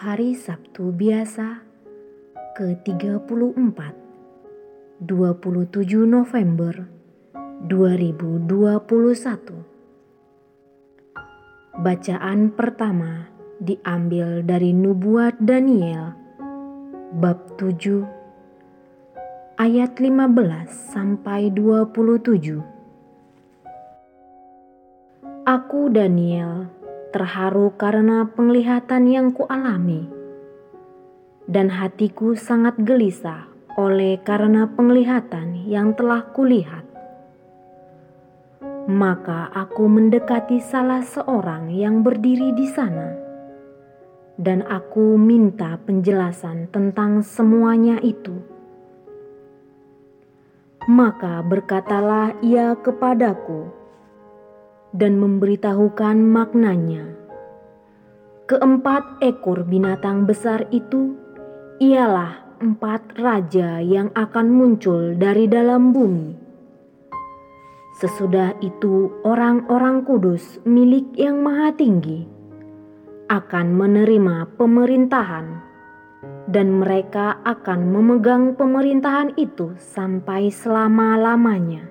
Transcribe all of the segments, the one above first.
Hari Sabtu biasa ke-34 27 November 2021 Bacaan pertama diambil dari Nubuat Daniel bab 7 ayat 15 sampai 27 Aku Daniel terharu karena penglihatan yang kualami, dan hatiku sangat gelisah oleh karena penglihatan yang telah kulihat. Maka aku mendekati salah seorang yang berdiri di sana, dan aku minta penjelasan tentang semuanya itu. Maka berkatalah ia kepadaku, dan memberitahukan maknanya. Keempat ekor binatang besar itu ialah empat raja yang akan muncul dari dalam bumi. Sesudah itu, orang-orang kudus milik Yang Maha Tinggi akan menerima pemerintahan, dan mereka akan memegang pemerintahan itu sampai selama-lamanya.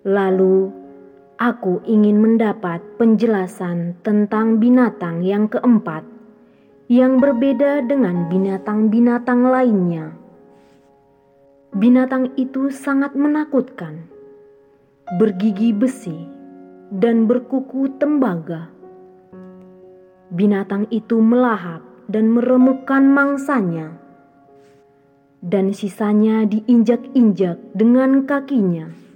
Lalu aku ingin mendapat penjelasan tentang binatang yang keempat, yang berbeda dengan binatang-binatang lainnya. Binatang itu sangat menakutkan, bergigi besi, dan berkuku tembaga. Binatang itu melahap dan meremukkan mangsanya, dan sisanya diinjak-injak dengan kakinya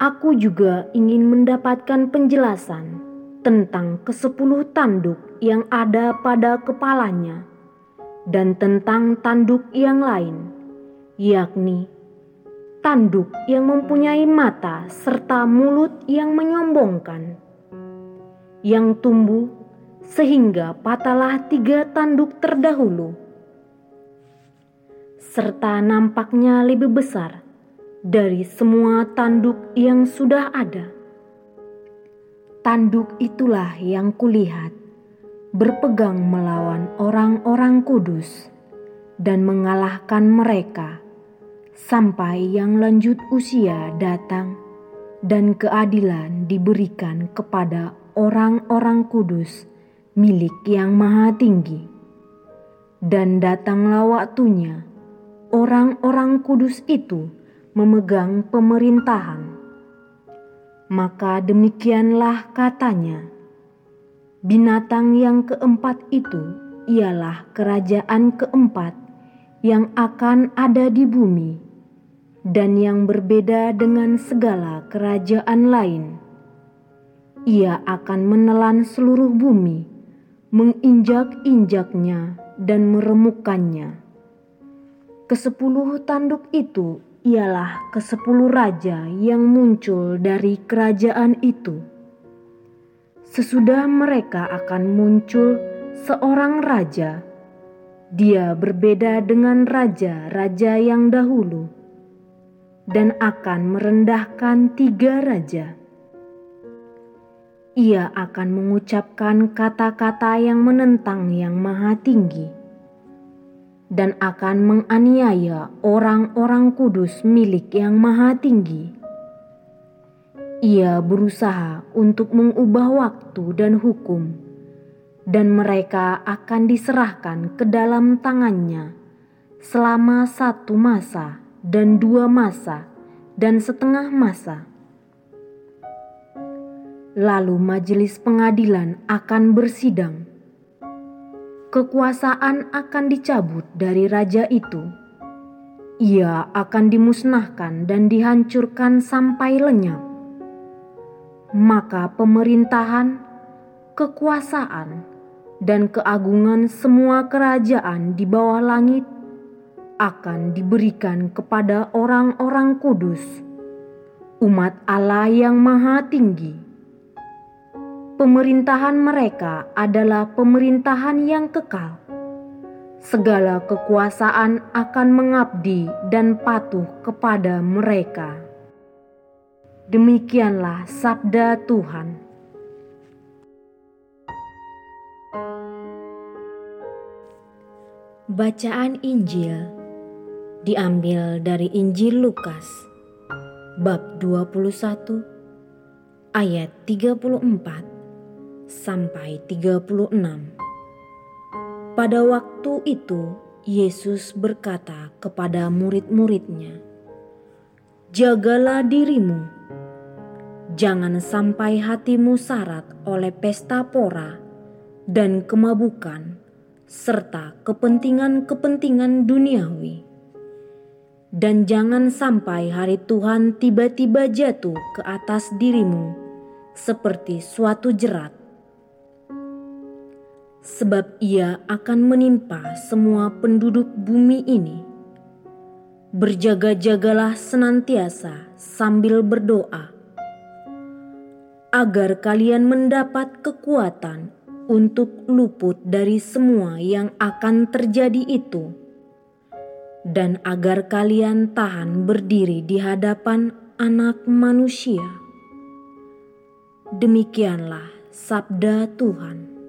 aku juga ingin mendapatkan penjelasan tentang kesepuluh tanduk yang ada pada kepalanya dan tentang tanduk yang lain, yakni tanduk yang mempunyai mata serta mulut yang menyombongkan, yang tumbuh sehingga patahlah tiga tanduk terdahulu, serta nampaknya lebih besar dari semua tanduk yang sudah ada. Tanduk itulah yang kulihat berpegang melawan orang-orang kudus dan mengalahkan mereka sampai yang lanjut usia datang dan keadilan diberikan kepada orang-orang kudus milik yang maha tinggi. Dan datanglah waktunya orang-orang kudus itu memegang pemerintahan. Maka demikianlah katanya, binatang yang keempat itu ialah kerajaan keempat yang akan ada di bumi dan yang berbeda dengan segala kerajaan lain. Ia akan menelan seluruh bumi, menginjak-injaknya dan meremukkannya. Kesepuluh tanduk itu ialah kesepuluh raja yang muncul dari kerajaan itu. Sesudah mereka akan muncul seorang raja, dia berbeda dengan raja-raja yang dahulu dan akan merendahkan tiga raja. Ia akan mengucapkan kata-kata yang menentang Yang Maha Tinggi dan akan menganiaya orang-orang kudus milik Yang Maha Tinggi. Ia berusaha untuk mengubah waktu dan hukum, dan mereka akan diserahkan ke dalam tangannya selama satu masa dan dua masa dan setengah masa. Lalu majelis pengadilan akan bersidang kekuasaan akan dicabut dari raja itu. Ia akan dimusnahkan dan dihancurkan sampai lenyap. Maka pemerintahan, kekuasaan, dan keagungan semua kerajaan di bawah langit akan diberikan kepada orang-orang kudus, umat Allah yang Maha Tinggi pemerintahan mereka adalah pemerintahan yang kekal. Segala kekuasaan akan mengabdi dan patuh kepada mereka. Demikianlah sabda Tuhan. Bacaan Injil diambil dari Injil Lukas bab 21 ayat 34 sampai 36. Pada waktu itu Yesus berkata kepada murid-muridnya, "Jagalah dirimu, jangan sampai hatimu syarat oleh pesta pora dan kemabukan." serta kepentingan-kepentingan duniawi. Dan jangan sampai hari Tuhan tiba-tiba jatuh ke atas dirimu seperti suatu jerat. Sebab ia akan menimpa semua penduduk bumi ini. Berjaga-jagalah senantiasa sambil berdoa, agar kalian mendapat kekuatan untuk luput dari semua yang akan terjadi itu, dan agar kalian tahan berdiri di hadapan Anak Manusia. Demikianlah sabda Tuhan.